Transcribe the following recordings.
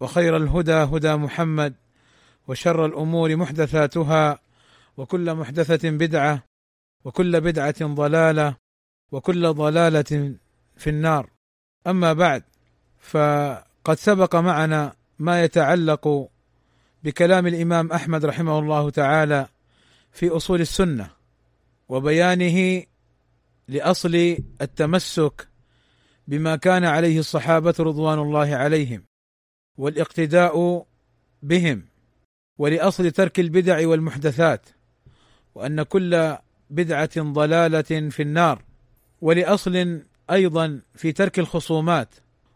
وخير الهدى هدى محمد وشر الأمور محدثاتها وكل محدثة بدعة وكل بدعة ضلالة وكل ضلالة في النار. أما بعد فقد سبق معنا ما يتعلق بكلام الإمام أحمد رحمه الله تعالى في أصول السنة وبيانه لأصل التمسك بما كان عليه الصحابة رضوان الله عليهم. والاقتداء بهم ولأصل ترك البدع والمحدثات وأن كل بدعة ضلالة في النار ولأصل أيضا في ترك الخصومات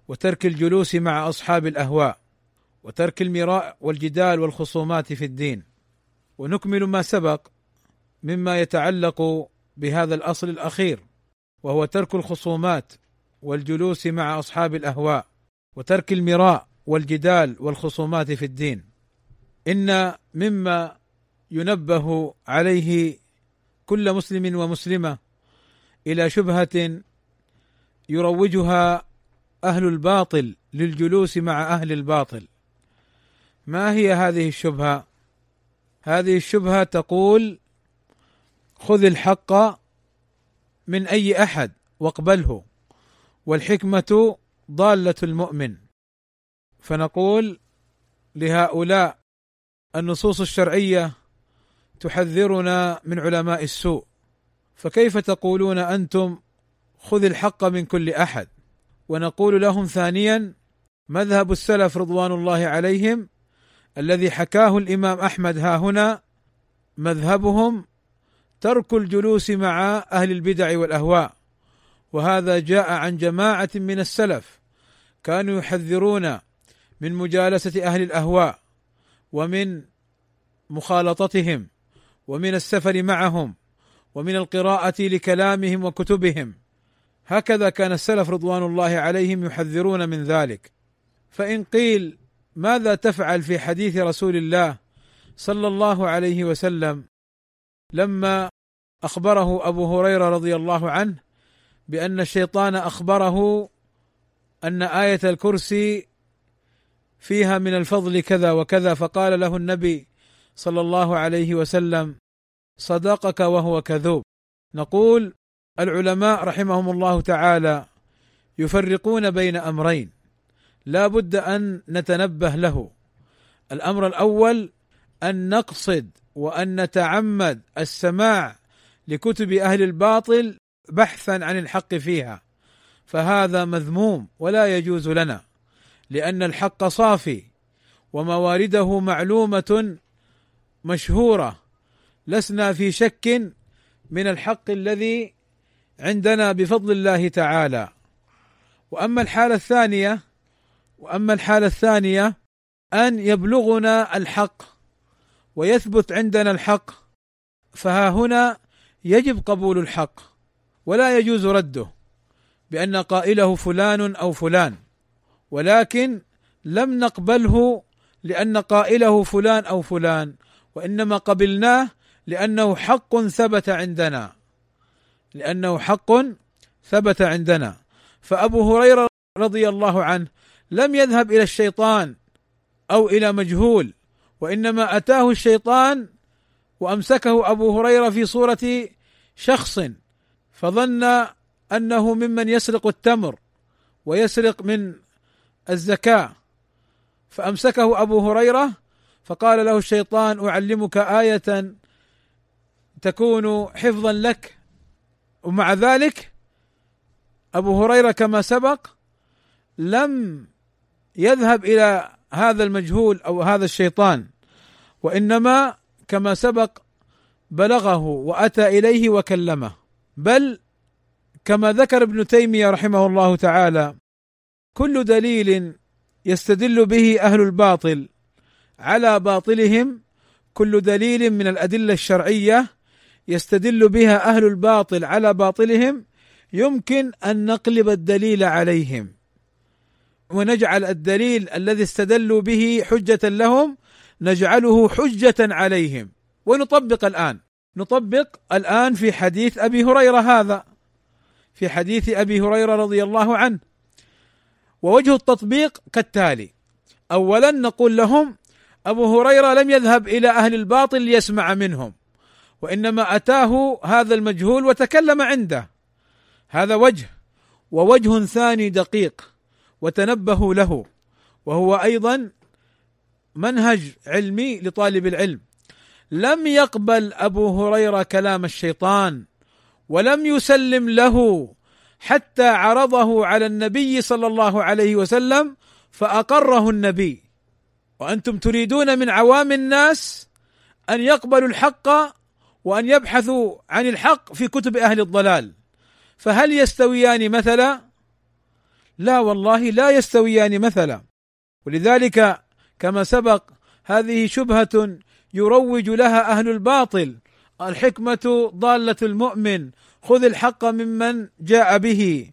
وترك الجلوس مع أصحاب الأهواء وترك المراء والجدال والخصومات في الدين. ونكمل ما سبق مما يتعلق بهذا الأصل الأخير وهو ترك الخصومات والجلوس مع أصحاب الأهواء وترك المراء والجدال والخصومات في الدين. إن مما ينبه عليه كل مسلم ومسلمة إلى شبهة يروجها أهل الباطل للجلوس مع أهل الباطل. ما هي هذه الشبهة؟ هذه الشبهة تقول خذ الحق من أي أحد واقبله والحكمة ضالة المؤمن. فنقول لهؤلاء النصوص الشرعية تحذرنا من علماء السوء. فكيف تقولون أنتم خذ الحق من كل أحد؟ ونقول لهم ثانيا مذهب السلف رضوان الله عليهم الذي حكاه الإمام أحمد ها هنا مذهبهم ترك الجلوس مع أهل البدع والأهواء. وهذا جاء عن جماعة من السلف كانوا يحذرون من مجالسة أهل الأهواء ومن مخالطتهم ومن السفر معهم ومن القراءة لكلامهم وكتبهم. هكذا كان السلف رضوان الله عليهم يحذرون من ذلك. فإن قيل ماذا تفعل في حديث رسول الله صلى الله عليه وسلم لما أخبره أبو هريرة رضي الله عنه بأن الشيطان أخبره أن آية الكرسي فيها من الفضل كذا وكذا فقال له النبي صلى الله عليه وسلم صدقك وهو كذوب. نقول العلماء رحمهم الله تعالى يفرقون بين أمرين لا بد أن نتنبه له. الأمر الأول أن نقصد وأن نتعمد السماع لكتب أهل الباطل بحثا عن الحق فيها فهذا مذموم ولا يجوز لنا. لأن الحق صافي وموارده معلومة مشهورة. لسنا في شك من الحق الذي عندنا بفضل الله تعالى. وأما الحالة الثانية وأما الحالة الثانية أن يبلغنا الحق ويثبت عندنا الحق فها هنا يجب قبول الحق ولا يجوز رده بأن قائله فلان أو فلان. ولكن لم نقبله لأن قائله فلان أو فلان وإنما قبلناه لأنه حق ثبت عندنا. لأنه حق ثبت عندنا. فأبو هريرة رضي الله عنه لم يذهب إلى الشيطان أو إلى مجهول وإنما أتاه الشيطان وأمسكه أبو هريرة في صورة شخص فظن أنه ممن يسرق التمر ويسرق من الزكاة. فأمسكه أبو هريرة فقال له الشيطان أعلمك آية تكون حفظا لك. ومع ذلك أبو هريرة كما سبق لم يذهب إلى هذا المجهول أو هذا الشيطان وإنما كما سبق بلغه وأتى إليه وكلمه. بل كما ذكر ابن تيمية رحمه الله تعالى كل دليل يستدل به أهل الباطل على باطلهم كل دليل من الأدلة الشرعية يستدل بها أهل الباطل على باطلهم يمكن أن نقلب الدليل عليهم. ونجعل الدليل الذي استدلوا به حجة لهم نجعله حجة عليهم. ونطبق الآن. نطبق الآن في حديث أبي هريرة هذا. في حديث أبي هريرة رضي الله عنه. ووجه التطبيق كالتالي. اولا نقول لهم أبو هريرة لم يذهب إلى أهل الباطل ليسمع منهم وإنما أتاه هذا المجهول وتكلم عنده. هذا وجه ووجه ثاني دقيق وتنبهوا له وهو أيضا منهج علمي لطالب العلم. لم يقبل أبو هريرة كلام الشيطان ولم يسلم له حتى عرضه على النبي صلى الله عليه وسلم فأقره النبي. وأنتم تريدون من عوام الناس أن يقبلوا الحق وأن يبحثوا عن الحق في كتب أهل الضلال. فهل يستويان مثلا؟ لا والله لا يستويان مثلا. ولذلك كما سبق هذه شبهة يروج لها أهل الباطل. الحكمة ضالة المؤمن. خذ الحق ممن جاء به.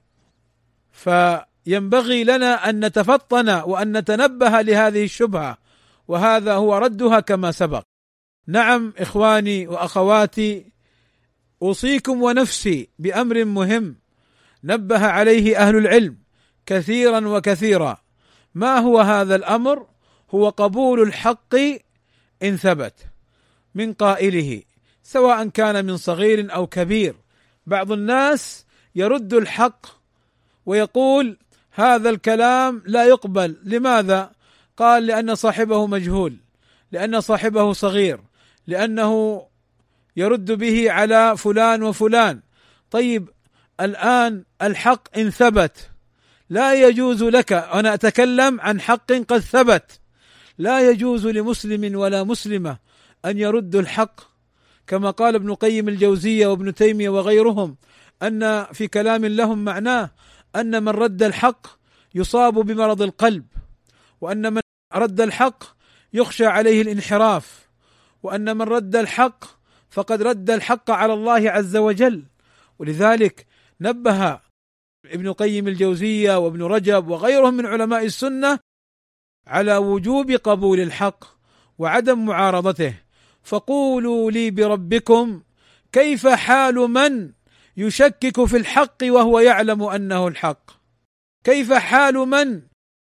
فينبغي لنا أن نتفطن وأن نتنبه لهذه الشبهة وهذا هو ردها كما سبق. نعم إخواني وأخواتي أوصيكم ونفسي بأمر مهم نبه عليه أهل العلم كثيرا وكثيرا. ما هو هذا الأمر؟ هو قبول الحق إن ثبت من قائله سواء كان من صغير أو كبير. بعض الناس يرد الحق ويقول هذا الكلام لا يقبل. لماذا؟ قال لأن صاحبه مجهول لأن صاحبه صغير لأنه يرد به على فلان وفلان. طيب الآن الحق إن ثبت لا يجوز لك أنا أتكلم عن حق قد ثبت. لا يجوز لمسلم ولا مسلمة أن يردوا الحق كما قال ابن قيم الجوزية وابن تيمية وغيرهم أن في كلام لهم معناه أن من رد الحق يصاب بمرض القلب وأن من رد الحق يخشى عليه الانحراف وأن من رد الحق فقد رد الحق على الله عز وجل. ولذلك نبه ابن قيم الجوزية وابن رجب وغيرهم من علماء السنة على وجوب قبول الحق وعدم معارضته. فقولوا لي بربكم كيف حال من يشكك في الحق وهو يعلم أنه الحق؟ كيف حال من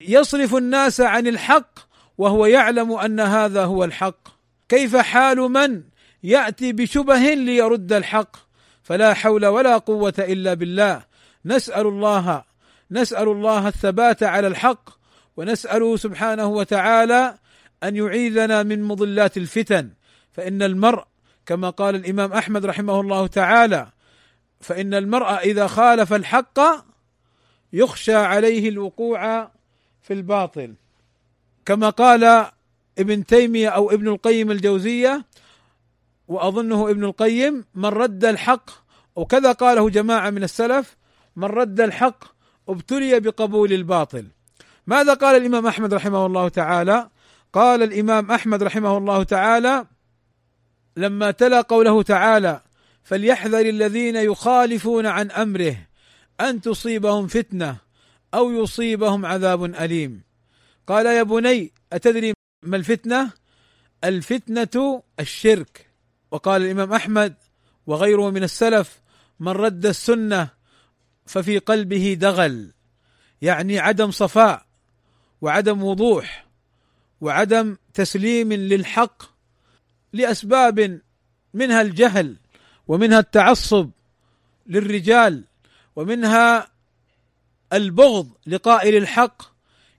يصرف الناس عن الحق وهو يعلم أن هذا هو الحق؟ كيف حال من يأتي بشبه ليرد الحق؟ فلا حول ولا قوة إلا بالله. نسأل الله نسأل الله الثبات على الحق ونسأله سبحانه وتعالى أن يعيذنا من مضلات الفتن. فإن المرء كما قال الإمام أحمد رحمه الله تعالى فإن المرء إذا خالف الحق يخشى عليه الوقوع في الباطل. كما قال ابن تيمية أو ابن القيم الجوزية وأظنه ابن القيم من رد الحق وكذا قاله جماعة من السلف من رد الحق ابتلي بقبول الباطل. ماذا قال الإمام أحمد رحمه الله تعالى؟ قال الإمام أحمد رحمه الله تعالى لما تلا قوله تعالى فليحذر الذين يخالفون عن أمره أن تصيبهم فتنة أو يصيبهم عذاب أليم. قال يا بني أتدري ما الفتنة؟ الفتنة الشرك. وقال الإمام أحمد وغيره من السلف من رد السنة ففي قلبه دغل. يعني عدم صفاء وعدم وضوح وعدم تسليم للحق لأسباب منها الجهل ومنها التعصب للرجال ومنها البغض لقائل الحق.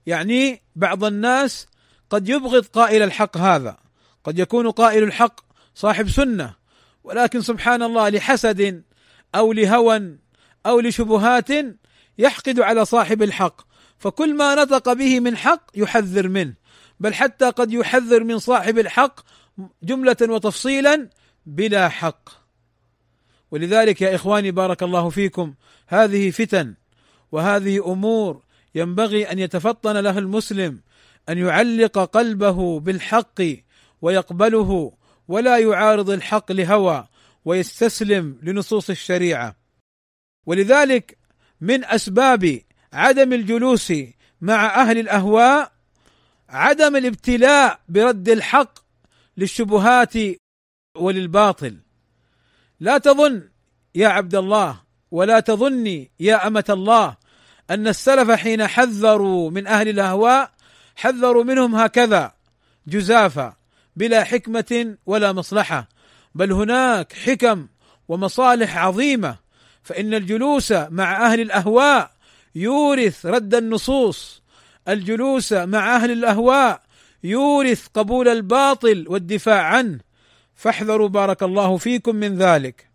يعني بعض الناس قد يبغض قائل الحق هذا. قد يكون قائل الحق صاحب سنة ولكن سبحان الله لحسد أو لهوى أو لشبهات يحقد على صاحب الحق. فكل ما نطق به من حق يحذر منه بل حتى قد يحذر من صاحب الحق جملة وتفصيلا بلا حق. ولذلك يا إخواني بارك الله فيكم هذه فتن وهذه أمور ينبغي أن يتفطن لها المسلم أن يعلق قلبه بالحق ويقبله ولا يعارض الحق لهوى ويستسلم لنصوص الشريعة. ولذلك من أسباب عدم الجلوس مع أهل الأهواء عدم الابتلاء برد الحق للشبهات وللباطل. لا تظن يا عبد الله ولا تظني يا أمة الله أن السلف حين حذروا من أهل الأهواء حذروا منهم هكذا جزافا بلا حكمة ولا مصلحة بل هناك حكم ومصالح عظيمة فإن الجلوس مع أهل الأهواء يورث رد النصوص. الجلوس مع أهل الأهواء يورث قبول الباطل والدفاع عنه. فاحذروا بارك الله فيكم من ذلك.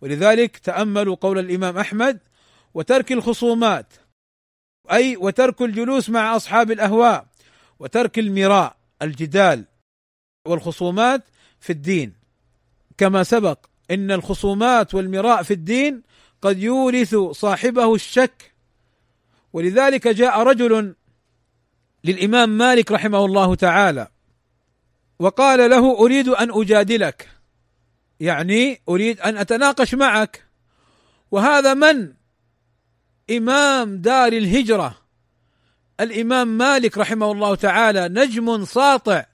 ولذلك تأملوا قول الإمام أحمد وترك الخصومات أي وترك الجلوس مع أصحاب الأهواء وترك المراء الجدال والخصومات في الدين. كما سبق إن الخصومات والمراء في الدين قد يورث صاحبه الشك. ولذلك جاء رجل للإمام مالك رحمه الله تعالى. وقال له أريد أن أجادلك. يعني أريد أن أتناقش معك. وهذا من؟ إمام دار الهجرة. الإمام مالك رحمه الله تعالى نجم ساطع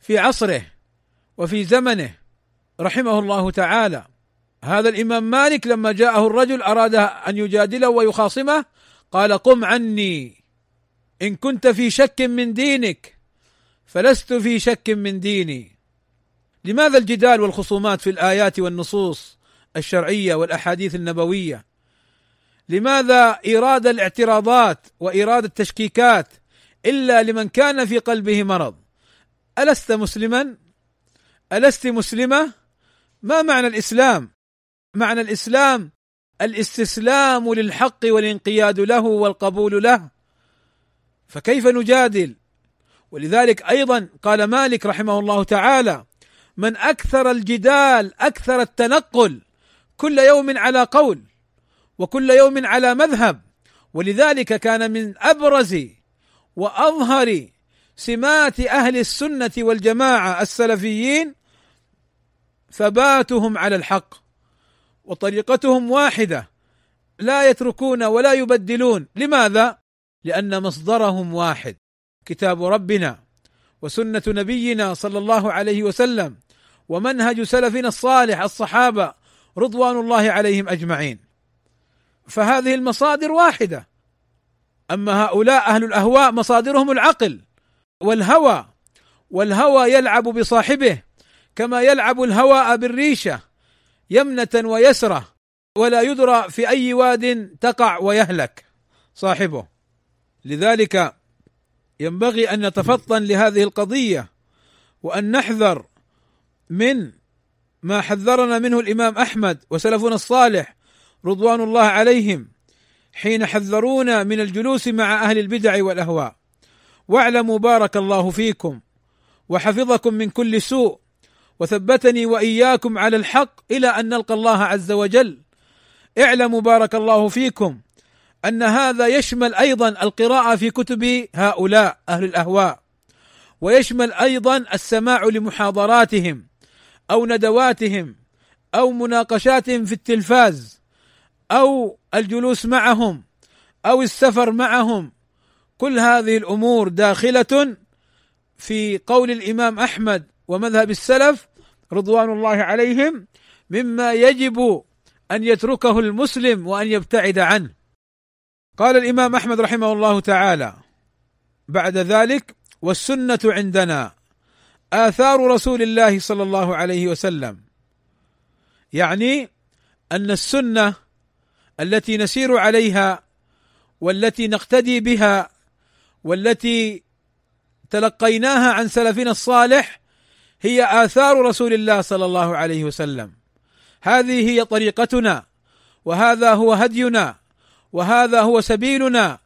في عصره وفي زمنه رحمه الله تعالى. هذا الإمام مالك لما جاءه الرجل أراد أن يجادله ويخاصمه قال قم عني. إن كنت في شك من دينك فلست في شك من ديني. لماذا الجدال والخصومات في الآيات والنصوص الشرعية والأحاديث النبوية؟ لماذا إيراد الاعتراضات وإيراد التشكيكات إلا لمن كان في قلبه مرض؟ ألست مسلما؟ ألست مسلمة؟ ما معنى الإسلام؟ معنى الإسلام الإستسلام للحق والانقياد له والقبول له. فكيف نجادل؟ ولذلك أيضا قال مالك رحمه الله تعالى من أكثر الجدال أكثر التنقل كل يوم على قول وكل يوم على مذهب ولذلك كان من أبرز وأظهر سمات أهل السنة والجماعة السلفيين ثباتهم على الحق وطريقتهم واحدة لا يتركون ولا يبدلون. لماذا؟ لأن مصدرهم واحد كتاب ربنا وسنة نبينا صلى الله عليه وسلم ومنهج سلفنا الصالح الصحابة رضوان الله عليهم أجمعين. فهذه المصادر واحدة. أما هؤلاء أهل الأهواء مصادرهم العقل والهوى والهوى يلعب بصاحبه كما يلعب الهواء بالريشة يمنة ويسرة ولا يدرى في أي واد تقع ويهلك صاحبه. لذلك ينبغي أن نتفطن لهذه القضية وأن نحذر من ما حذرنا منه الإمام أحمد وسلفنا الصالح رضوان الله عليهم حين حذرونا من الجلوس مع أهل البدع والأهواء. واعلموا بارك الله فيكم وحفظكم من كل سوء وثبتني وإياكم على الحق إلى أن نلقى الله عز وجل. اعلموا بارك الله فيكم أن هذا يشمل أيضا القراءة في كتب هؤلاء أهل الأهواء ويشمل أيضا السماع لمحاضراتهم أو ندواتهم أو مناقشاتهم في التلفاز أو الجلوس معهم أو السفر معهم. كل هذه الأمور داخلة في قول الإمام أحمد ومذهب السلف رضوان الله عليهم مما يجب أن يتركه المسلم وأن يبتعد عنه. قال الإمام أحمد رحمه الله تعالى بعد ذلك والسنة عندنا آثار رسول الله صلى الله عليه وسلم. يعني أن السنة التي نسير عليها والتي نقتدي بها والتي تلقيناها عن سلفنا الصالح هي آثار رسول الله صلى الله عليه وسلم. هذه هي طريقتنا وهذا هو هدينا وهذا هو سبيلنا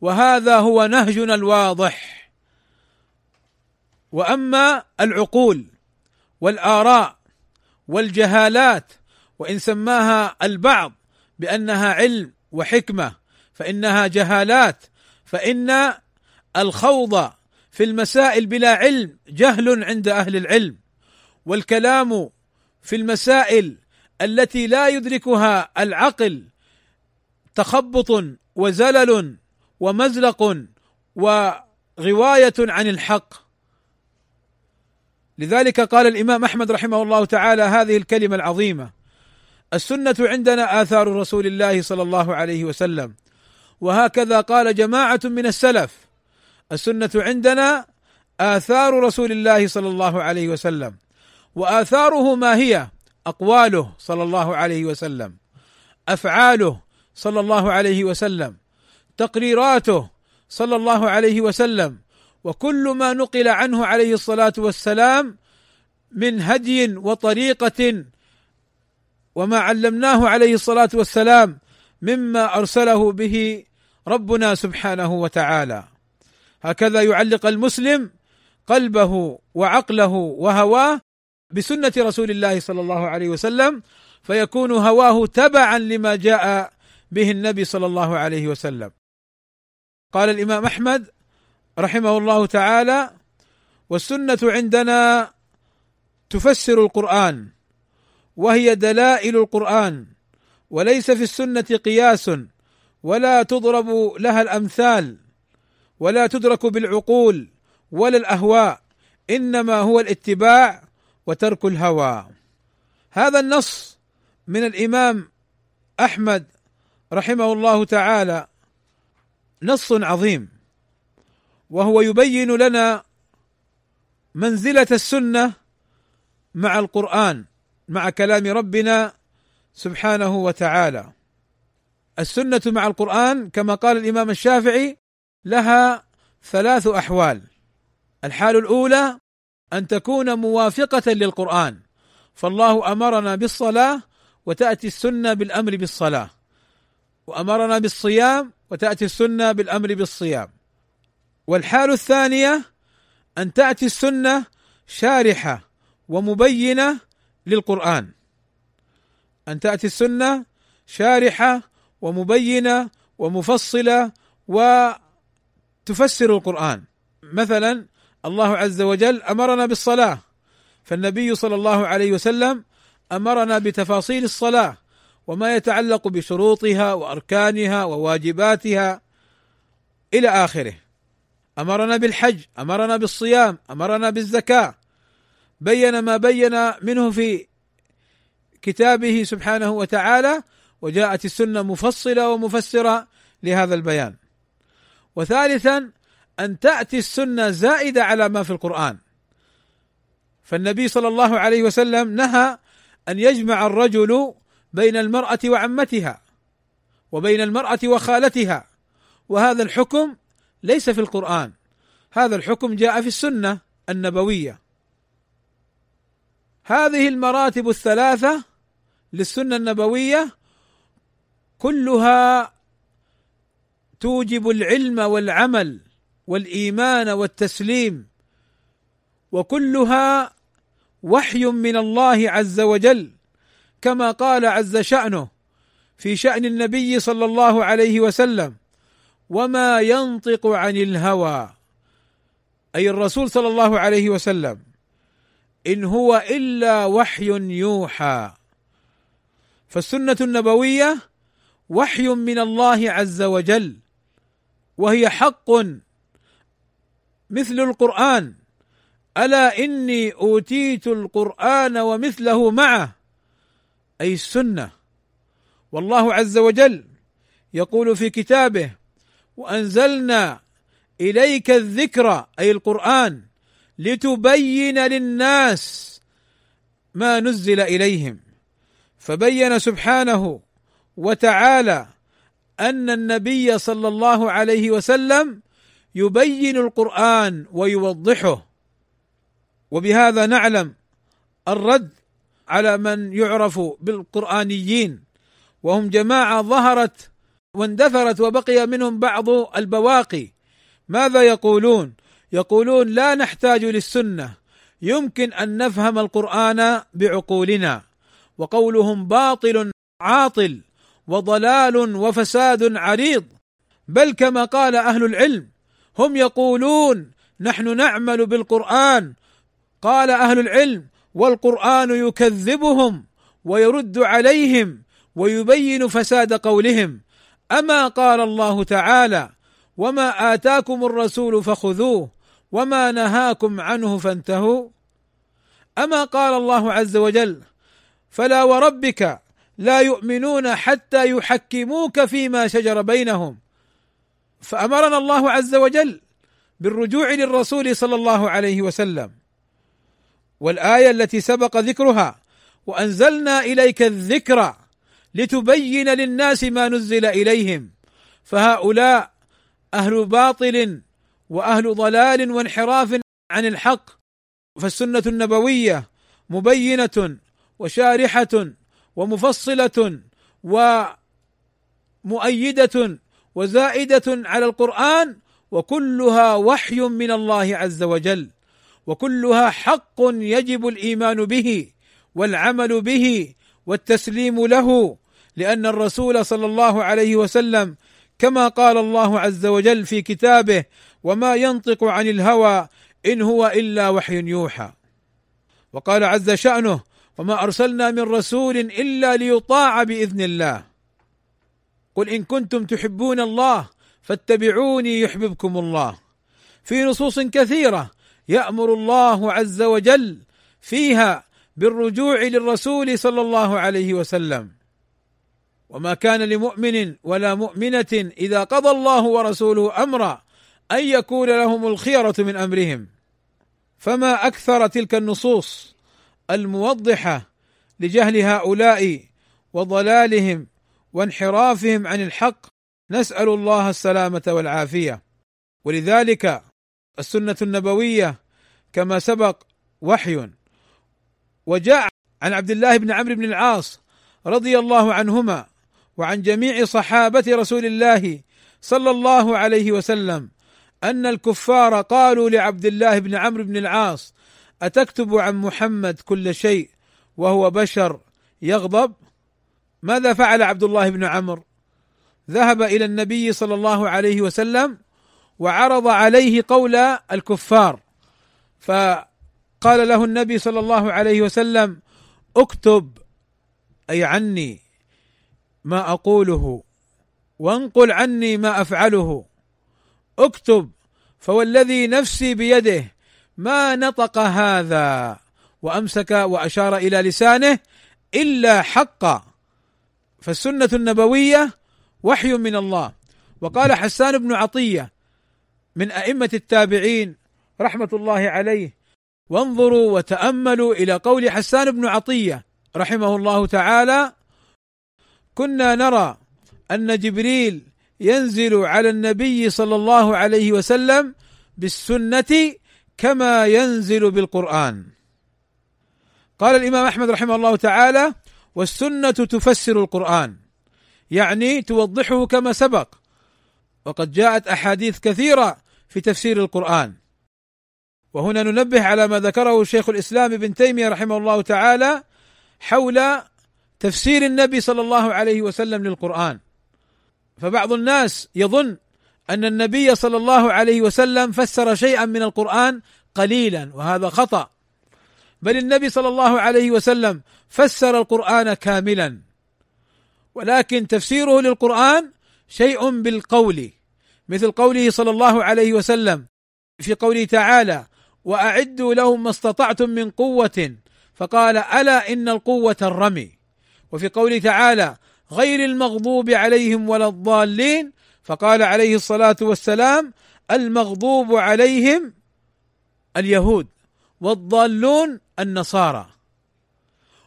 وهذا هو نهجنا الواضح. وأما العقول والآراء والجهالات وإن سماها البعض بأنها علم وحكمة فإنها جهالات فإن الخوض في المسائل بلا علم جهل عند أهل العلم. والكلام في المسائل التي لا يدركها العقل تخبط وزلل ومزلق وغواية عن الحق. لذلك قال الإمام أحمد رحمه الله تعالى هذه الكلمة العظيمة السنة عندنا آثار رسول الله صلى الله عليه وسلم. وهكذا قال جماعة من السلف السنة عندنا آثار رسول الله صلى الله عليه وسلم وآثاره ما هي؟ أقواله صلى الله عليه وسلم أفعاله صلى الله عليه وسلم تقريراته صلى الله عليه وسلم وكل ما نقل عنه عليه الصلاة والسلام من هدي وطريقة وما علمناه عليه الصلاة والسلام مما أرسله به ربنا سبحانه وتعالى. هكذا يعلق المسلم قلبه وعقله وهواه بسنة رسول الله صلى الله عليه وسلم فيكون هواه تبعا لما جاء به النبي صلى الله عليه وسلم. قال الإمام أحمد رحمه الله تعالى والسنة عندنا تفسر القرآن وهي دلائل القرآن وليس في السنة قياس ولا تضرب لها الأمثال ولا تدرك بالعقول ولا الأهواء إنما هو الاتباع وترك الهوى. هذا النص من الإمام أحمد رحمه الله تعالى نص عظيم وهو يبين لنا منزلة السنة مع القرآن مع كلام ربنا سبحانه وتعالى. السنة مع القرآن كما قال الإمام الشافعي لها ثلاث أحوال. الحال الأولى أن تكون موافقة للقرآن فالله أمرنا بالصلاة وتأتي السنة بالأمر بالصلاة. وأمرنا بالصيام وتأتي السنة بالأمر بالصيام. والحال الثانية أن تأتي السنة شارحة ومبينة للقرآن. أن تأتي السنة شارحة ومبينة ومفصلة وتفسر القرآن. مثلا الله عز وجل أمرنا بالصلاة فالنبي صلى الله عليه وسلم أمرنا بتفاصيل الصلاة وما يتعلق بشروطها وأركانها وواجباتها إلى آخره. أمرنا بالحج أمرنا بالصيام أمرنا بالزكاة. بين ما بين منه في كتابه سبحانه وتعالى وجاءت السنة مفصلة ومفسرة لهذا البيان. وثالثا أن تأتي السنة زائدة على ما في القرآن. فالنبي صلى الله عليه وسلم نهى أن يجمع الرجل بين المرأة وعمتها وبين المرأة وخالتها وهذا الحكم ليس في القرآن هذا الحكم جاء في السنة النبوية. هذه المراتب الثلاثة للسنة النبوية كلها توجب العلم والعمل والإيمان والتسليم وكلها وحي من الله عز وجل. كما قال عز شأنه في شأن النبي صلى الله عليه وسلم وما ينطق عن الهوى. أي الرسول صلى الله عليه وسلم إن هو إلا وحي يوحى. فالسنة النبوية وحي من الله عز وجل وهي حق مثل القرآن ألا إني أوتيت القرآن ومثله معه؟ أي السنة. والله عز وجل يقول في كتابه وأنزلنا إليك الذكر أي القرآن لتبين للناس ما نزل إليهم. فبين سبحانه وتعالى أن النبي صلى الله عليه وسلم يبين القرآن ويوضحه. وبهذا نعلم الرد على من يعرف بالقرآنيين. وهم جماعة ظهرت واندثرت وبقي منهم بعض البواقي. ماذا يقولون؟ يقولون لا نحتاج للسنة. يمكن أن نفهم القرآن بعقولنا. وقولهم باطل عاطل وضلال وفساد عريض. بل كما قال أهل العلم هم يقولون نحن نعمل بالقرآن. قال أهل العلم والقرآن يكذبهم ويرد عليهم ويبين فساد قولهم. أما قال الله تعالى وما آتاكم الرسول فخذوه وما نهاكم عنه فانتهوا. أما قال الله عز وجل فلا وربك لا يؤمنون حتى يحكموك فيما شجر بينهم. فأمرنا الله عز وجل بالرجوع للرسول صلى الله عليه وسلم. والآية التي سبق ذكرها وأنزلنا إليك الذكر لتبين للناس ما نزل إليهم. فهؤلاء أهل باطل وأهل ضلال وانحراف عن الحق. فالسنة النبوية مبينة وشارحة ومفصلة ومؤيدة وزائدة على القرآن وكلها وحي من الله عز وجل. وكلها حق يجب الإيمان به والعمل به والتسليم له لأن الرسول صلى الله عليه وسلم كما قال الله عز وجل في كتابه وما ينطق عن الهوى إن هو إلا وحي يوحى. وقال عز شأنه وما أرسلنا من رسول إلا ليطاع بإذن الله قل إن كنتم تحبون الله فاتبعوني يحببكم الله. في نصوص كثيرة يأمر الله عز وجل فيها بالرجوع للرسول صلى الله عليه وسلم. وما كان لمؤمن ولا مؤمنة إذا قضى الله ورسوله أمرا أن يكون لهم الخيرة من أمرهم. فما أكثر تلك النصوص الموضحة لجهل هؤلاء وضلالهم وانحرافهم عن الحق نسأل الله السلامة والعافية. ولذلك السنة النبوية كما سبق وحي. وجاء عن عبد الله بن عمرو بن العاص رضي الله عنهما وعن جميع صحابة رسول الله صلى الله عليه وسلم أن الكفار قالوا لعبد الله بن عمرو بن العاص أتكتب عن محمد كل شيء وهو بشر يغضب؟ ماذا فعل عبد الله بن عمرو؟ ذهب إلى النبي صلى الله عليه وسلم وعرض عليه قول الكفار. فقال له النبي صلى الله عليه وسلم اكتب أي عني ما أقوله وانقل عني ما أفعله. اكتب فوالذي نفسي بيده ما نطق هذا وأمسك وأشار إلى لسانه إلا حقا. فالسنة النبوية وحي من الله. وقال حسان بن عطية من أئمة التابعين رحمة الله عليه. وانظروا وتأملوا إلى قول حسان بن عطية رحمه الله تعالى كنا نرى أن جبريل ينزل على النبي صلى الله عليه وسلم بالسنة كما ينزل بالقرآن. قال الإمام أحمد رحمه الله تعالى والسنة تفسر القرآن يعني توضحه كما سبق وقد جاءت أحاديث كثيرة في تفسير القرآن. وهنا ننبه على ما ذكره شيخ الإسلام ابن تيمية رحمه الله تعالى حول تفسير النبي صلى الله عليه وسلم للقرآن. فبعض الناس يظن أن النبي صلى الله عليه وسلم فسر شيئا من القرآن قليلا وهذا خطأ. بل النبي صلى الله عليه وسلم فسر القرآن كاملا. ولكن تفسيره للقرآن شيء بالقول. مثل قوله صلى الله عليه وسلم في قوله تعالى وأعدوا لهم ما استطعتم من قوة. فقال ألا إن القوة الرمي. وفي قوله تعالى غير المغضوب عليهم ولا الضالين. فقال عليه الصلاة والسلام المغضوب عليهم اليهود والضالون النصارى.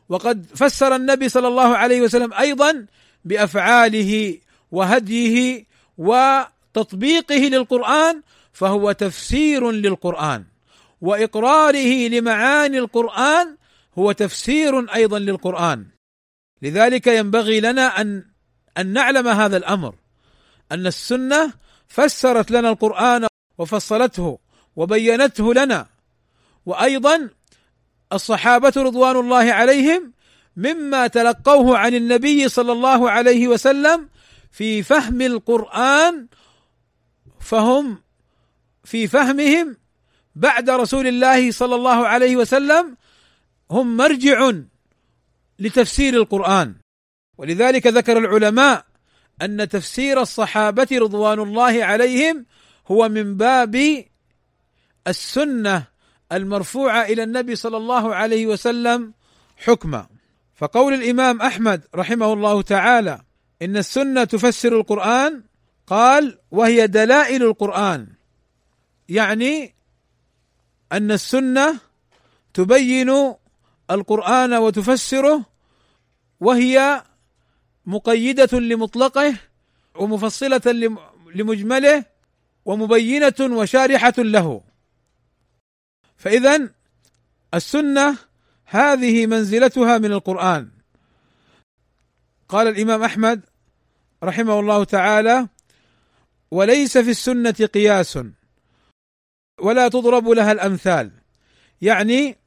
وقد فسر النبي صلى الله عليه وسلم أيضا بأفعاله وهديه وتطبيقه للقرآن فهو تفسير للقرآن وإقراره لمعاني القرآن هو تفسير أيضا للقرآن. لذلك ينبغي لنا أن أن نعلم هذا الأمر أن السنة فسرت لنا القرآن وفصلته وبينته لنا وأيضا الصحابة رضوان الله عليهم مما تلقوه عن النبي صلى الله عليه وسلم في فهم القرآن فهم في فهمهم بعد رسول الله صلى الله عليه وسلم هم مرجع لتفسير القرآن. ولذلك ذكر العلماء أن تفسير الصحابة رضوان الله عليهم هو من باب السنة المرفوعة إلى النبي صلى الله عليه وسلم حكما. فقول الإمام أحمد رحمه الله تعالى إن السنة تفسر القرآن قال وهي دلائل القرآن. يعني أن السنة تبين القرآن وتفسره وهي مقيدة لمطلقه ومفصلة لمجمله ومبينة وشارحة له. فاذا السنة هذه منزلتها من القرآن. قال الإمام أحمد رحمه الله تعالى وليس في السنة قياس. ولا تضرب لها الأمثال. يعني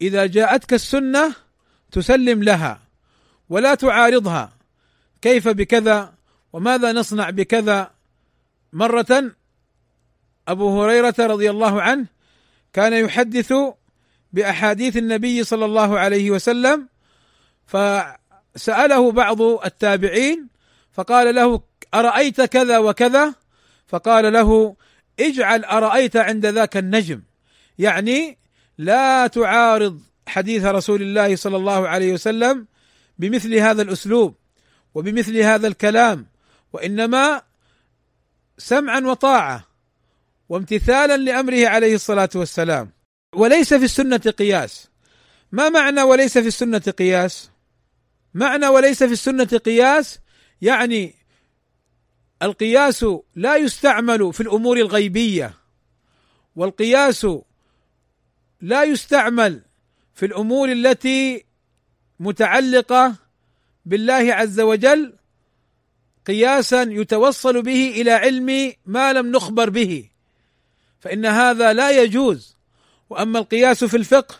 إذا جاءتك السنة تسلم لها ولا تعارضها. كيف بكذا؟ وماذا نصنع بكذا؟ مرة أبو هريرة رضي الله عنه كان يحدث بأحاديث النبي صلى الله عليه وسلم فسأله بعض التابعين فقال له أرأيت كذا وكذا؟ فقال له اجعل أرأيت عند ذاك النجم. يعني لا تعارض حديث رسول الله صلى الله عليه وسلم بمثل هذا الأسلوب وبمثل هذا الكلام وإنما سمعا وطاعة وامتثالا لأمره عليه الصلاة والسلام. وليس في السنة قياس. ما معنى وليس في السنة قياس؟ معنى وليس في السنة قياس يعني القياس لا يستعمل في الأمور الغيبية والقياس لا يستعمل في الأمور التي متعلقة بالله عز وجل قياسا يتوصل به إلى علم ما لم نخبر به. فإن هذا لا يجوز. وأما القياس في الفقه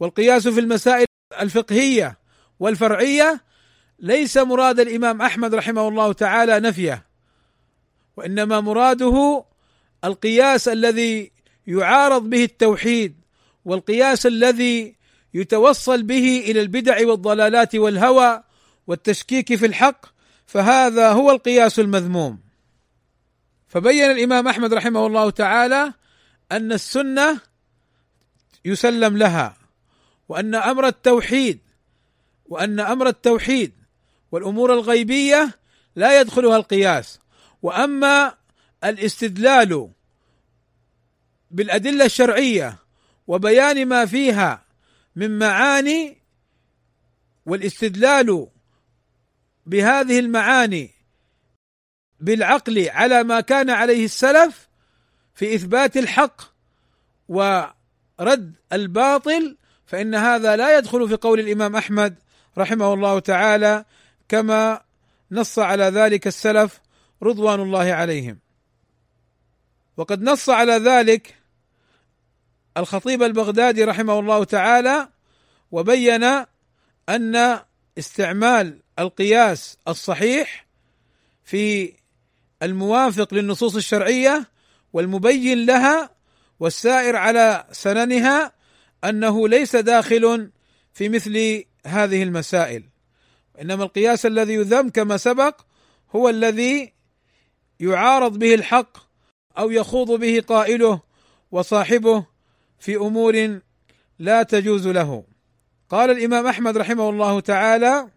والقياس في المسائل الفقهية والفرعية ليس مراد الإمام أحمد رحمه الله تعالى نفيه. وإنما مراده القياس الذي يعارض به التوحيد والقياس الذي يتوصل به إلى البدع والضلالات والهوى والتشكيك في الحق فهذا هو القياس المذموم. فبين الإمام أحمد رحمه الله تعالى أن السنة يسلم لها وأن أمر التوحيد وأن أمر التوحيد والأمور الغيبية لا يدخلها القياس. وأما الاستدلال بالأدلة الشرعية وبيان ما فيها من معاني والاستدلال بهذه المعاني بالعقل على ما كان عليه السلف في إثبات الحق ورد الباطل فإن هذا لا يدخل في قول الإمام أحمد رحمه الله تعالى كما نص على ذلك السلف رضوان الله عليهم. وقد نص على ذلك الخطيب البغدادي رحمه الله تعالى وبين أن استعمال القياس الصحيح في الموافق للنصوص الشرعية والمبين لها والسائر على سننها أنه ليس داخل في مثل هذه المسائل. إنما القياس الذي يذم كما سبق هو الذي يعارض به الحق أو يخوض به قائله وصاحبه في أمور لا تجوز له. قال الإمام أحمد رحمه الله تعالى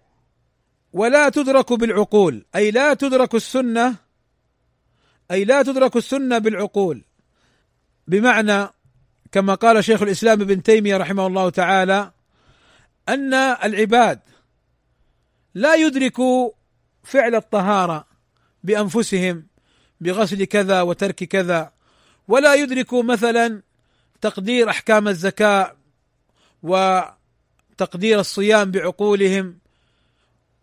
ولا تدرك بالعقول أي لا تدرك السنة أي لا تدرك السنة بالعقول. بمعنى كما قال شيخ الإسلام ابن تيمية رحمه الله تعالى أن العباد لا يدركوا فعل الطهارة بأنفسهم بغسل كذا وترك كذا. ولا يدركوا مثلا تقدير أحكام الزكاة وتقدير الصيام بعقولهم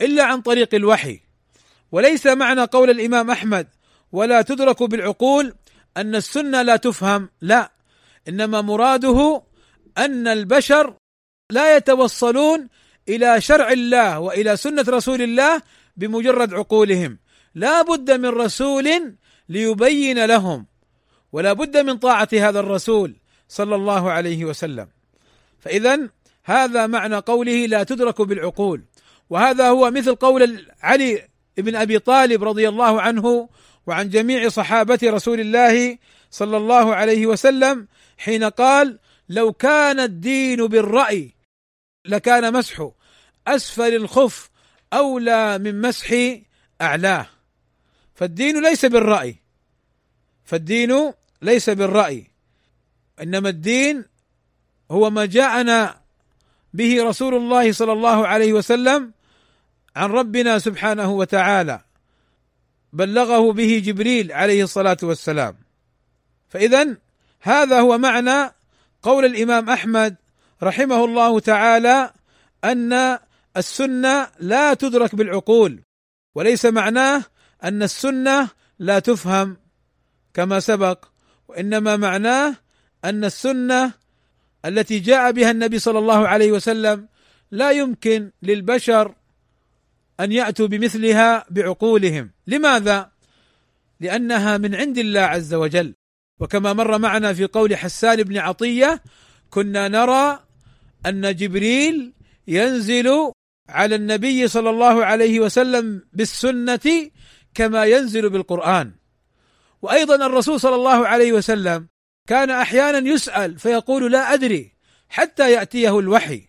إلا عن طريق الوحي. وليس معنى قول الإمام أحمد ولا تدرك بالعقول أن السنة لا تفهم لا. إنما مراده أن البشر لا يتوصلون إلى شرع الله وإلى سنة رسول الله بمجرد عقولهم. لا بد من رسول ليبين لهم ولا بد من طاعة هذا الرسول صلى الله عليه وسلم. فاذا هذا معنى قوله لا تدرك بالعقول. وهذا هو مثل قول علي بن أبي طالب رضي الله عنه وعن جميع صحابة رسول الله صلى الله عليه وسلم حين قال لو كان الدين بالرأي لكان مسح أسفل الخف أولى من مسح أعلاه. فالدين ليس بالرأي. فالدين ليس بالرأي. إنما الدين هو ما جاءنا به رسول الله صلى الله عليه وسلم عن ربنا سبحانه وتعالى بلغه به جبريل عليه الصلاة والسلام. فاذا هذا هو معنى قول الإمام أحمد رحمه الله تعالى أن السنة لا تدرك بالعقول وليس معناه أن السنة لا تفهم كما سبق وإنما معناه أن السنة التي جاء بها النبي صلى الله عليه وسلم لا يمكن للبشر أن يأتوا بمثلها بعقولهم. لماذا؟ لأنها من عند الله عز وجل. وكما مر معنا في قول حسان بن عطية كنا نرى أن جبريل ينزل على النبي صلى الله عليه وسلم بالسنة كما ينزل بالقرآن. وأيضا الرسول صلى الله عليه وسلم كان أحيانا يسأل فيقول لا أدري حتى يأتيه الوحي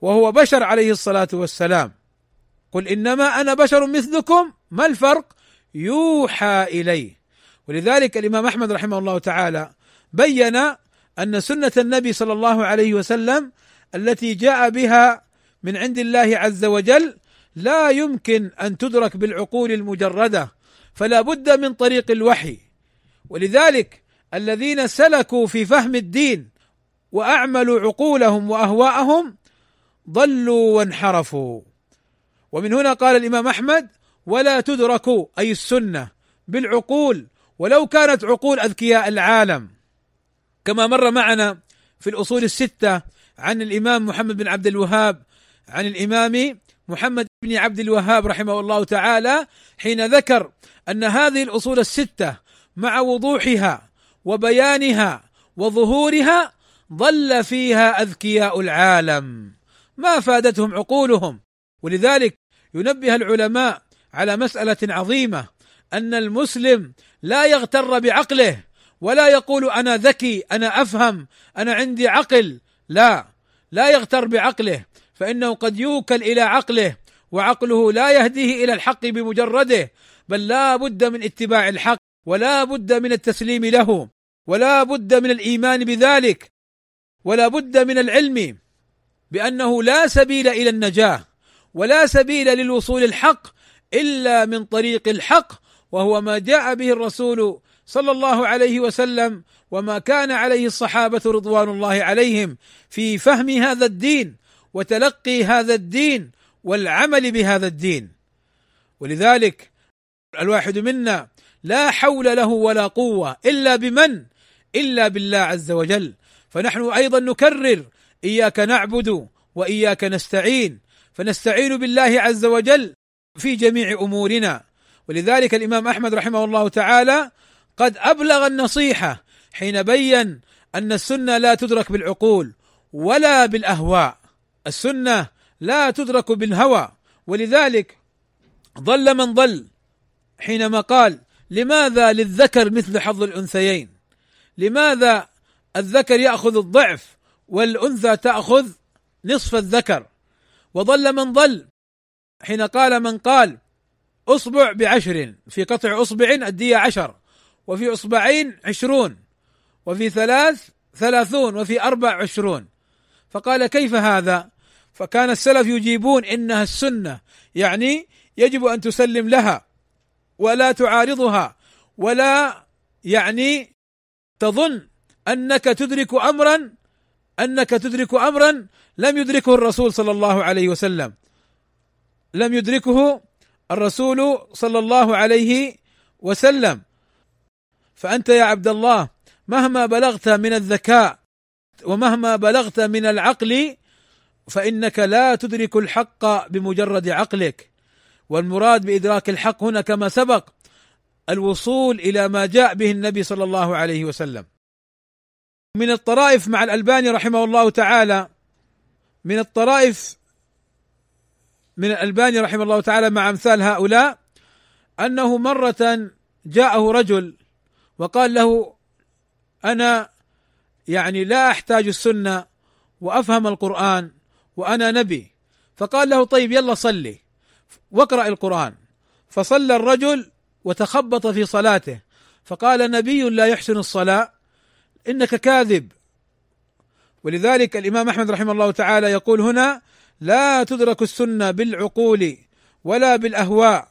وهو بشر عليه الصلاة والسلام. قل إنما أنا بشر مثلكم ما الفرق؟ يوحى إليه. ولذلك الإمام أحمد رحمه الله تعالى بين أن سنة النبي صلى الله عليه وسلم التي جاء بها من عند الله عز وجل لا يمكن أن تدرك بالعقول المجردة فلا بد من طريق الوحي. ولذلك الذين سلكوا في فهم الدين وأعملوا عقولهم وأهواءهم ضلوا وانحرفوا. ومن هنا قال الإمام أحمد ولا تدرك أي السنة بالعقول ولو كانت عقول أذكياء العالم. كما مر معنا في الأصول الستة عن الإمام محمد بن عبد الوهاب عن الإمام محمد بن عبد الوهاب رحمه الله تعالى حين ذكر أن هذه الأصول الستة مع وضوحها وبيانها وظهورها ضل فيها أذكياء العالم. ما فادتهم عقولهم؟ ولذلك ينبه العلماء على مسألة عظيمة أن المسلم لا يغتر بعقله ولا يقول أنا ذكي أنا أفهم أنا عندي عقل. لا لا يغتر بعقله فإنه قد يوكل إلى عقله وعقله لا يهديه إلى الحق بمجرده بل لا بد من اتباع الحق ولا بد من التسليم له ولا بد من الإيمان بذلك ولا بد من العلم بأنه لا سبيل إلى النجاة ولا سبيل للوصول الحق إلا من طريق الحق وهو ما جاء به الرسول صلى الله عليه وسلم وما كان عليه الصحابة رضوان الله عليهم في فهم هذا الدين وتلقي هذا الدين والعمل بهذا الدين. ولذلك الواحد منا لا حول له ولا قوة إلا بمن؟ إلا بالله عز وجل. فنحن أيضا نكرر إياك نعبد وإياك نستعين. فنستعين بالله عز وجل في جميع أمورنا. ولذلك الإمام أحمد رحمه الله تعالى قد أبلغ النصيحة حين بين أن السنة لا تدرك بالعقول ولا بالأهواء. السنة لا تدرك بالهوى. ولذلك ضل من ضل حينما قال لماذا للذكر مثل حظ الأنثيين؟ لماذا الذكر يأخذ الضعف والأنثى تأخذ نصف الذكر؟ وضل من ضل حين قال من قال أصبع بعشر في قطع أصبع الدية عشر وفي أصبعين عشرون وفي ثلاث ثلاثون وفي أربع عشرون. فقال كيف هذا؟ فكان السلف يجيبون إنها السنة يعني يجب أن تسلم لها ولا تعارضها ولا يعني تظن أنك تدرك امرا أنك تدرك امرا لم يدركه الرسول صلى الله عليه وسلم. لم يدركه الرسول صلى الله عليه وسلم. فأنت يا عبد الله مهما بلغت من الذكاء ومهما بلغت من العقل فإنك لا تدرك الحق بمجرد عقلك. والمراد بإدراك الحق هنا كما سبق الوصول إلى ما جاء به النبي صلى الله عليه وسلم. من الطرائف مع الألباني رحمه الله تعالى من الطرائف من الألباني رحمه الله تعالى مع أمثال هؤلاء أنه مرة جاءه رجل وقال له أنا يعني لا أحتاج السنة وأفهم القرآن وأنا نبي. فقال له طيب يلا صلي. واقرأ القرآن. فصلى الرجل وتخبط في صلاته. فقال نبي لا يحسن الصلاة إنك كاذب. ولذلك الإمام أحمد رحمه الله تعالى يقول هنا لا تدرك السنة بالعقول ولا بالأهواء.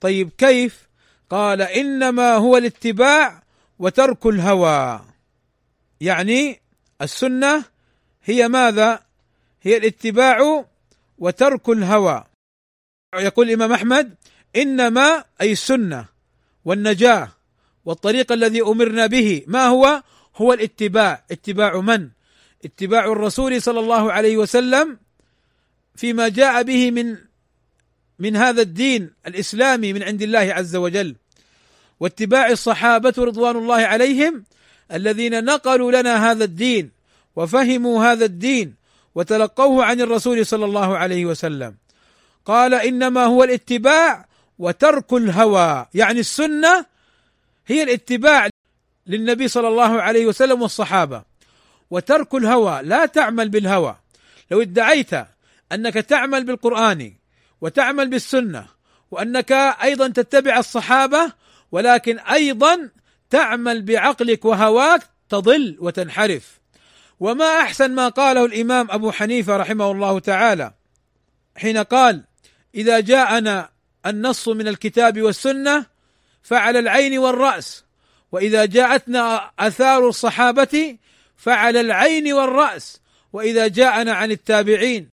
طيب كيف؟ قال إنما هو الاتباع وترك الهوى. يعني السنة هي ماذا؟ هي الاتباع وترك الهوى. يقول الإمام أحمد إنما أي السنة والنجاة والطريق الذي أمرنا به ما هو؟ هو الاتباع. اتباع من؟ اتباع الرسول صلى الله عليه وسلم فيما جاء به من من هذا الدين الإسلامي من عند الله عز وجل. واتباع الصحابة رضوان الله عليهم الذين نقلوا لنا هذا الدين وفهموا هذا الدين وتلقوه عن الرسول صلى الله عليه وسلم. قال إنما هو الاتباع وترك الهوى يعني السنة هي الاتباع للنبي صلى الله عليه وسلم والصحابة. وترك الهوى لا تعمل بالهوى. لو ادعيت أنك تعمل بالقرآن وتعمل بالسنة وأنك أيضا تتبع الصحابة ولكن أيضا تعمل بعقلك وهواك تضل وتنحرف. وما أحسن ما قاله الإمام أبو حنيفة رحمه الله تعالى حين قال إذا جاءنا النص من الكتاب والسنة فعلى العين والرأس وإذا جاءتنا آثار الصحابة فعلى العين والرأس وإذا جاءنا عن التابعين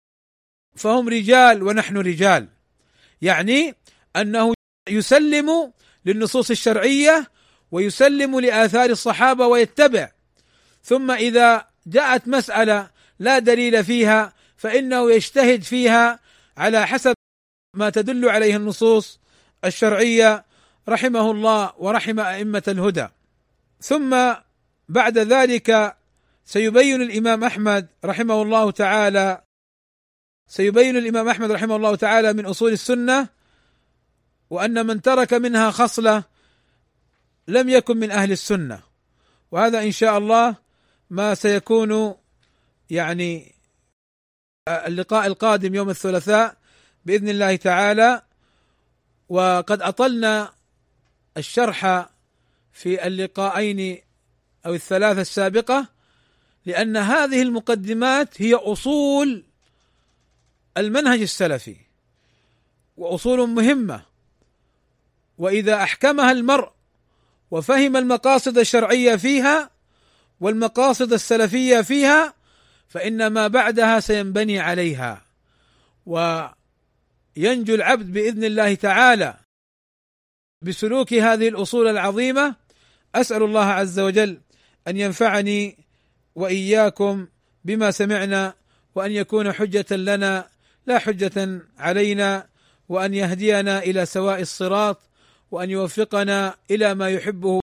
فهم رجال ونحن رجال. يعني أنه يسلم للنصوص الشرعية ويسلم لآثار الصحابة ويتبع ثم إذا جاءت مسألة لا دليل فيها فإنه يجتهد فيها على حسب ما تدل عليه النصوص الشرعية رحمه الله ورحم أئمة الهدى. ثم بعد ذلك سيبين الإمام أحمد رحمه الله تعالى سيبين الإمام أحمد رحمه الله تعالى من أصول السنة وأن من ترك منها خصلة لم يكن من أهل السنة. وهذا إن شاء الله ما سيكون يعني اللقاء القادم يوم الثلاثاء بإذن الله تعالى. وقد أطلنا الشرح في اللقاءين أو الثلاثة السابقة لأن هذه المقدمات هي أصول المنهج السلفي وأصول مهمة. وإذا أحكمها المرء وفهم المقاصد الشرعية فيها والمقاصد السلفية فيها فإن ما بعدها سينبني عليها. وينجو العبد بإذن الله تعالى بسلوك هذه الأصول العظيمة. أسأل الله عز وجل أن ينفعني وإياكم بما سمعنا وأن يكون حجة لنا لا حجة علينا وأن يهدينا إلى سواء الصراط وأن يوفقنا إلى ما يحبه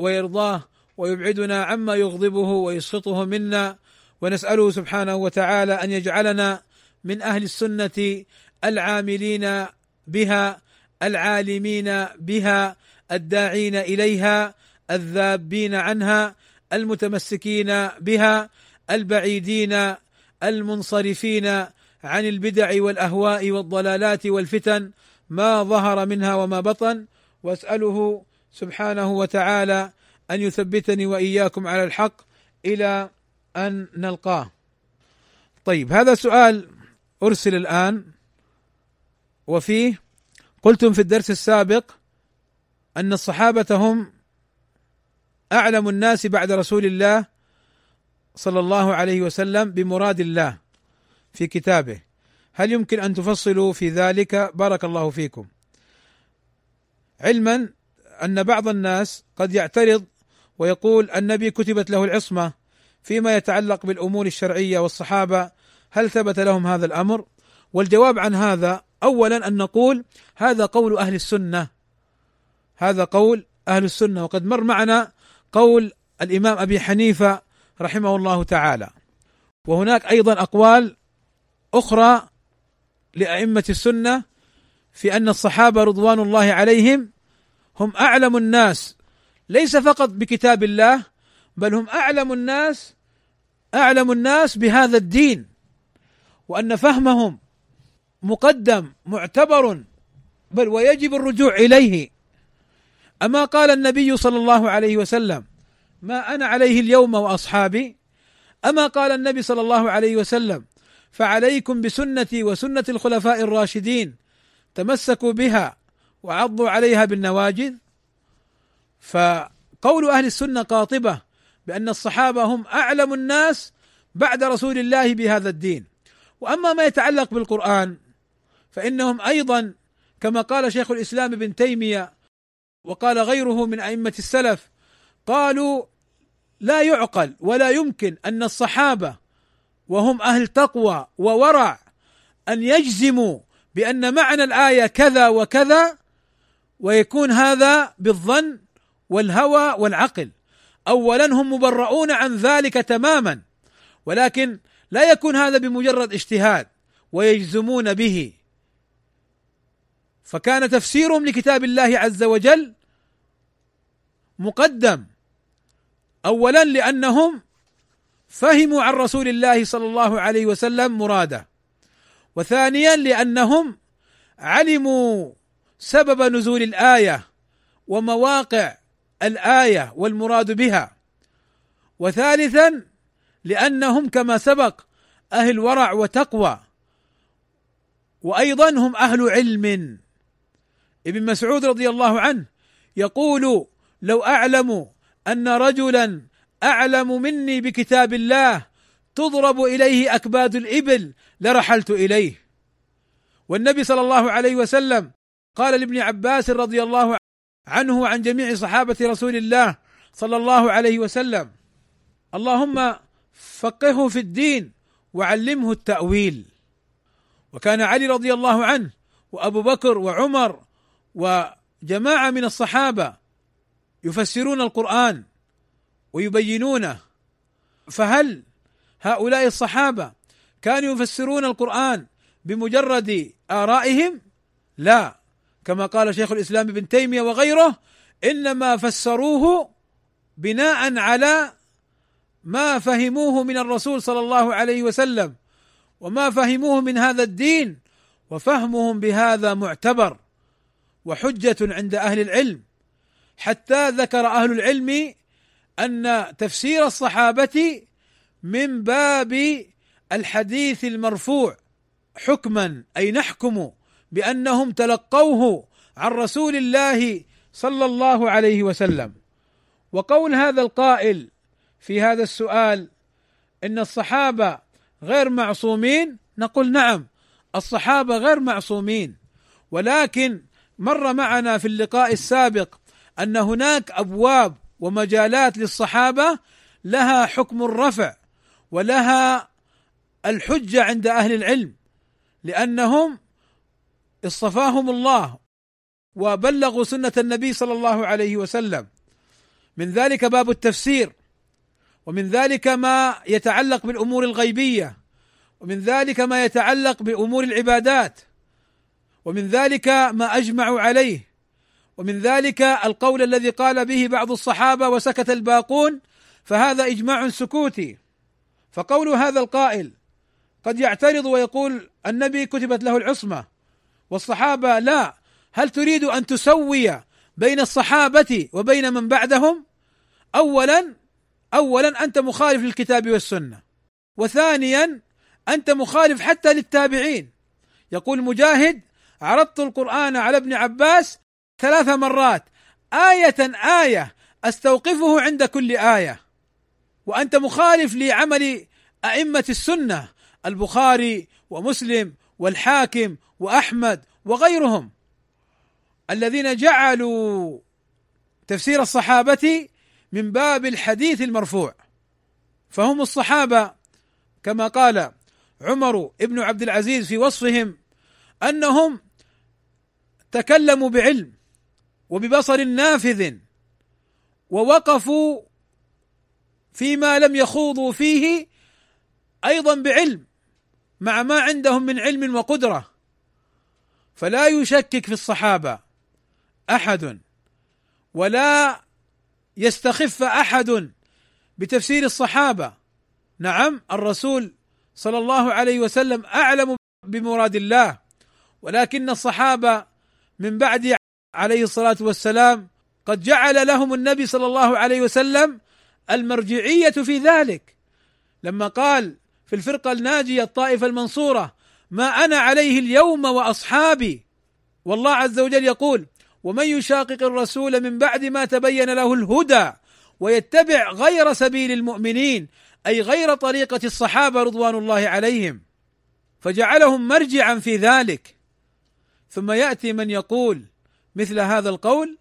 ويرضاه. ويبعدنا عما يغضبه ويسخطه منا ونسأله سبحانه وتعالى أن يجعلنا من أهل السنة العاملين بها العالمين بها الداعين إليها الذابين عنها المتمسكين بها البعيدين المنصرفين عن البدع والأهواء والضلالات والفتن ما ظهر منها وما بطن. واسأله سبحانه وتعالى أن يثبتني وإياكم على الحق إلى أن نلقاه. طيب هذا سؤال أرسل الآن وفيه قلتم في الدرس السابق أن الصحابة هم أعلم الناس بعد رسول الله صلى الله عليه وسلم بمراد الله في كتابه. هل يمكن أن تفصلوا في ذلك؟ بارك الله فيكم. علما أن بعض الناس قد يعترض ويقول النبي كتبت له العصمة فيما يتعلق بالأمور الشرعية والصحابة. هل ثبت لهم هذا الأمر؟ والجواب عن هذا اولا أن نقول هذا قول أهل السنة. هذا قول أهل السنة. وقد مر معنا قول الإمام أبي حنيفة رحمه الله تعالى. وهناك أيضا أقوال أخرى لأئمة السنة في أن الصحابة رضوان الله عليهم هم أعلم الناس ليس فقط بكتاب الله بل هم أعلم الناس أعلم الناس بهذا الدين وأن فهمهم مقدم معتبر بل ويجب الرجوع إليه. أما قال النبي صلى الله عليه وسلم ما أنا عليه اليوم وأصحابي. أما قال النبي صلى الله عليه وسلم فعليكم بسنتي وسنة الخلفاء الراشدين تمسكوا بها وعضوا عليها بالنواجذ. فقول أهل السنة قاطبة بأن الصحابة هم أعلم الناس بعد رسول الله بهذا الدين. وأما ما يتعلق بالقرآن فإنهم أيضا كما قال شيخ الإسلام ابن تيمية وقال غيره من أئمة السلف قالوا لا يعقل ولا يمكن أن الصحابة وهم أهل تقوى وورع أن يجزموا بأن معنى الآية كذا وكذا ويكون هذا بالظن والهوى والعقل. اولا هم مبرؤون عن ذلك تماما ولكن لا يكون هذا بمجرد اجتهاد ويجزمون به. فكان تفسيرهم لكتاب الله عز وجل مقدم. اولا لأنهم فهموا عن رسول الله صلى الله عليه وسلم مراده. وثانيا لأنهم علموا سبب نزول الآية ومواقع الآية والمراد بها. وثالثا لأنهم كما سبق أهل ورع وتقوى وأيضا هم أهل علم. ابن مسعود رضي الله عنه يقول لو أعلم أن رجلا أعلم مني بكتاب الله تضرب إليه أكباد الإبل لرحلت إليه. والنبي صلى الله عليه وسلم قال لابن عباس رضي الله عنه وعن جميع صحابة رسول الله صلى الله عليه وسلم. اللهم فقهه في الدين وعلمه التأويل. وكان علي رضي الله عنه وأبو بكر وعمر وجماعة من الصحابة يفسرون القرآن ويبينونه. فهل هؤلاء الصحابة كانوا يفسرون القرآن بمجرد آرائهم؟ لا. كما قال شيخ الإسلام ابن تيمية وغيره إنما فسروه بناء على ما فهموه من الرسول صلى الله عليه وسلم وما فهموه من هذا الدين وفهمهم بهذا معتبر وحجة عند أهل العلم. حتى ذكر أهل العلم أن تفسير الصحابة من باب الحديث المرفوع حكما أي نحكم بأنهم تلقوه عن رسول الله صلى الله عليه وسلم. وقول هذا القائل في هذا السؤال إن الصحابة غير معصومين نقول نعم الصحابة غير معصومين. ولكن مر معنا في اللقاء السابق أن هناك أبواب ومجالات للصحابة لها حكم الرفع ولها الحجة عند أهل العلم لأنهم اصطفاهم الله وبلغوا سنة النبي صلى الله عليه وسلم. من ذلك باب التفسير ومن ذلك ما يتعلق بالأمور الغيبية ومن ذلك ما يتعلق بأمور العبادات ومن ذلك ما اجمعوا عليه ومن ذلك القول الذي قال به بعض الصحابة وسكت الباقون فهذا إجماع سكوتي. فقول هذا القائل قد يعترض ويقول النبي كتبت له العصمة والصحابة لا. هل تريد أن تسوي بين الصحابة وبين من بعدهم؟ اولا اولا أنت مخالف للكتاب والسنة. وثانيا أنت مخالف حتى للتابعين. يقول مجاهد عرضت القرآن على ابن عباس ثلاث مرات. آية آية. أستوقفه عند كل آية. وأنت مخالف لعمل أئمة السنة البخاري ومسلم والحاكم وأحمد وغيرهم الذين جعلوا تفسير الصحابة من باب الحديث المرفوع. فهم الصحابة كما قال عمر ابن عبد العزيز في وصفهم أنهم تكلموا بعلم وببصر نافذ ووقفوا فيما لم يخوضوا فيه أيضا بعلم مع ما عندهم من علم وقدرة. فلا يشكك في الصحابة أحد ولا يستخف أحد بتفسير الصحابة. نعم الرسول صلى الله عليه وسلم أعلم بمراد الله ولكن الصحابة من بعد عليه الصلاة والسلام قد جعل لهم النبي صلى الله عليه وسلم المرجعية في ذلك. لما قال في الفرقة الناجية الطائفة المنصورة ما أنا عليه اليوم وأصحابي. والله عز وجل يقول ومن يشاقق الرسول من بعد ما تبين له الهدى ويتبع غير سبيل المؤمنين أي غير طريقة الصحابة رضوان الله عليهم فجعلهم مرجعا في ذلك. ثم يأتي من يقول مثل هذا القول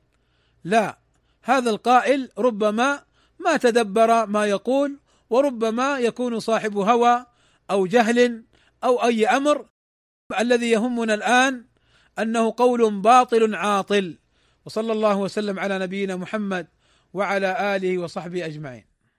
لا هذا القائل ربما ما تدبر ما يقول وربما يكون صاحب هوى أو جهل أو أي أمر الذي يهمنا الآن أنه قول باطل عاطل. وصلى الله وسلم على نبينا محمد وعلى آله وصحبه أجمعين.